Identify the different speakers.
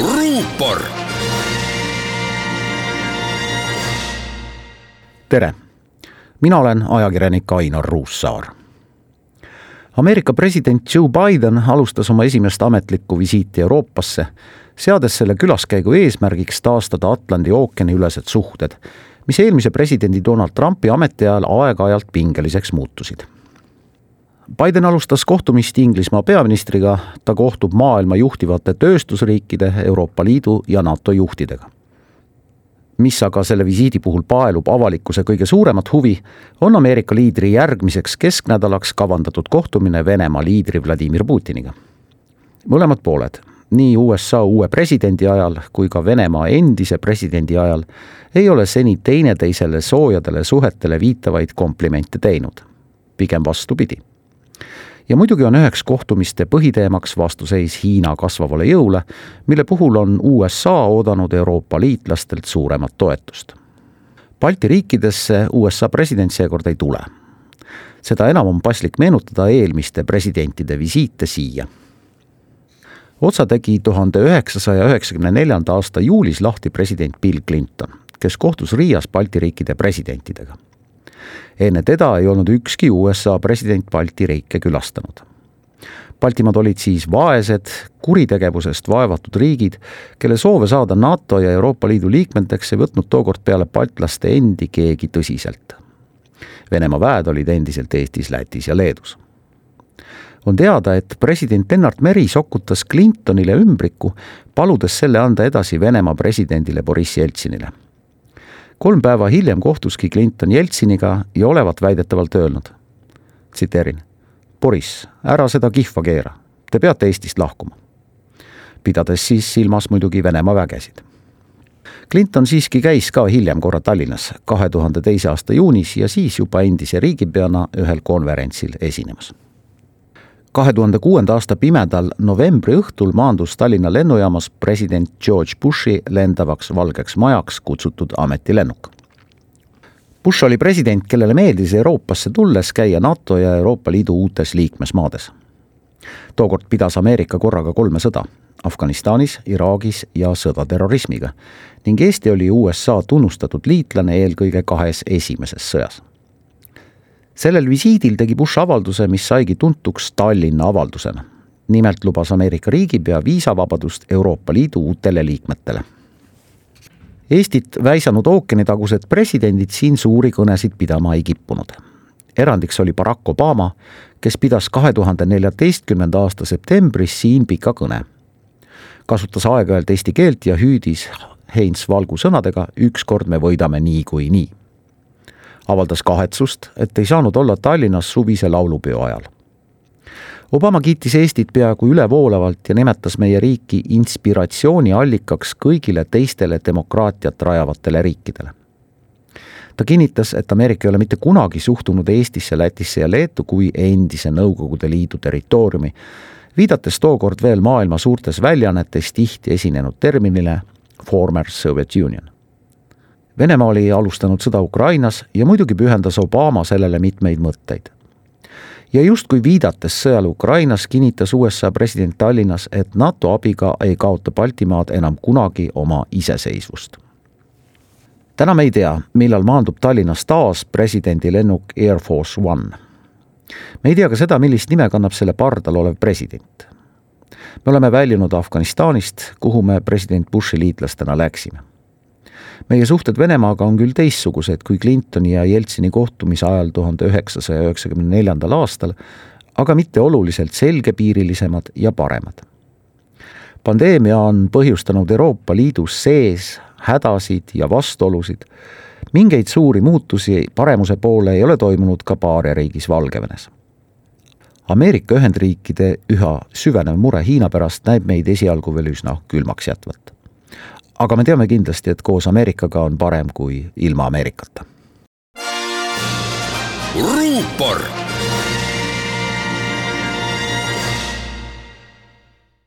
Speaker 1: ruupor.
Speaker 2: tere mina olen ajakirjanik Ainar Ruussaar. Ameerika president Joe Biden alustas oma esimest ametlikku visiiti Euroopasse, seades selle külaskäigu eesmärgiks taastada Atlandi ookeani ülesed suhted, mis eelmise presidendi Donald Trumpi ametiajal aeg-ajalt pingeliseks muutusid. Biden alustas kohtumist Inglismaa peaministriga, ta kohtub maailma juhtivate tööstusriikide, Euroopa Liidu ja NATO juhtidega mis aga selle visiidi puhul paelub avalikkuse kõige suuremat huvi, on Ameerika liidri järgmiseks kesknädalaks kavandatud kohtumine Venemaa liidri Vladimir Putiniga. mõlemad pooled, nii USA uue presidendi ajal kui ka Venemaa endise presidendi ajal, ei ole seni teineteisele soojadele suhetele viitavaid komplimente teinud. pigem vastupidi ja muidugi on üheks kohtumiste põhiteemaks vastuseis Hiina kasvavale jõule, mille puhul on USA oodanud Euroopa liitlastelt suuremat toetust. Balti riikidesse USA president seekord ei tule. seda enam on paslik meenutada eelmiste presidentide visiite siia. otsa tegi tuhande üheksasaja üheksakümne neljanda aasta juulis lahti president Bill Clinton, kes kohtus Riias Balti riikide presidentidega enne teda ei olnud ükski USA president Balti riike külastanud. Baltimaad olid siis vaesed, kuritegevusest vaevatud riigid, kelle soove saada NATO ja Euroopa Liidu liikmeteks ei võtnud tookord peale baltlaste endi keegi tõsiselt. Venemaa väed olid endiselt Eestis, Lätis ja Leedus on teada, et president Lennart Meri sokutas Clintonile ümbriku, paludes selle anda edasi Venemaa presidendile Boriss Jeltsinile kolm päeva hiljem kohtuski Clinton Jeltsiniga ja olevat väidetavalt öelnud, tsiteerin, Boris, ära seda kihva keera, te peate Eestist lahkuma. pidades siis silmas muidugi Venemaa vägesid. Clinton siiski käis ka hiljem korra Tallinnas kahe tuhande teise aasta juunis ja siis juba endise riigipeana ühel konverentsil esinemas kahe tuhande kuuenda aasta pimedal novembri õhtul maandus Tallinna lennujaamas president George Bushi lendavaks valgeks majaks kutsutud ametilennuk. Bush oli president, kellele meeldis Euroopasse tulles käia NATO ja Euroopa Liidu uutes liikmesmaades. tookord pidas Ameerika korraga kolme sõda Afganistanis, Iraagis ja sõda terrorismiga ning Eesti oli USA tunnustatud liitlane eelkõige kahes esimeses sõjas sellel visiidil tegi Bush avalduse, mis saigi tuntuks Tallinna avaldusena. nimelt lubas Ameerika riigipea viisavabadust Euroopa Liidu uutele liikmetele. Eestit väisanud ookeanitagused presidendid siin suuri kõnesid pidama ei kippunud. erandiks oli Barack Obama, kes pidas kahe tuhande neljateistkümnenda aasta septembris siin pika kõne. kasutas aeg-ajalt eesti keelt ja hüüdis Heinz Valgu sõnadega ükskord me võidame niikuinii nii avaldas kahetsust, et ei saanud olla Tallinnas suvise laulupeo ajal. Obama kiitis Eestit peaaegu ülevoolavalt ja nimetas meie riiki inspiratsiooniallikaks kõigile teistele demokraatiat rajavatele riikidele. ta kinnitas, et Ameerika ei ole mitte kunagi suhtunud Eestisse, Lätisse ja Leetu kui endise Nõukogude Liidu territooriumi, viidates tookord veel maailma suurtes väljaannetes tihti esinenud terminile former Soviet Union. Venemaa oli alustanud sõda Ukrainas ja muidugi pühendas Obama sellele mitmeid mõtteid. ja justkui viidates sõjale Ukrainas, kinnitas USA president Tallinnas, et NATO abiga ei kaota Baltimaad enam kunagi oma iseseisvust. täna me ei tea, millal maandub Tallinnas taas presidendi lennuk Air Force One. me ei tea ka seda, millist nime kannab selle pardal olev president. me oleme väljunud Afganistanist, kuhu me president Bushi liitlastena läksime meie suhted Venemaaga on küll teistsugused kui Clintoni ja Jeltsini kohtumise ajal tuhande üheksasaja üheksakümne neljandal aastal, aga mitte oluliselt selgepiirilisemad ja paremad. pandeemia on põhjustanud Euroopa Liidus sees hädasid ja vastuolusid, mingeid suuri muutusi paremuse poole ei ole toimunud ka paariariigis Valgevenes Ameerika Ühendriikide üha süvenev mure Hiina pärast näib meid esialgu veel üsna külmaks jätvat. Aga me teame kindlasti, et koos Ameerikaga on parem kui ilma Ameerikata.
Speaker 3: ruupor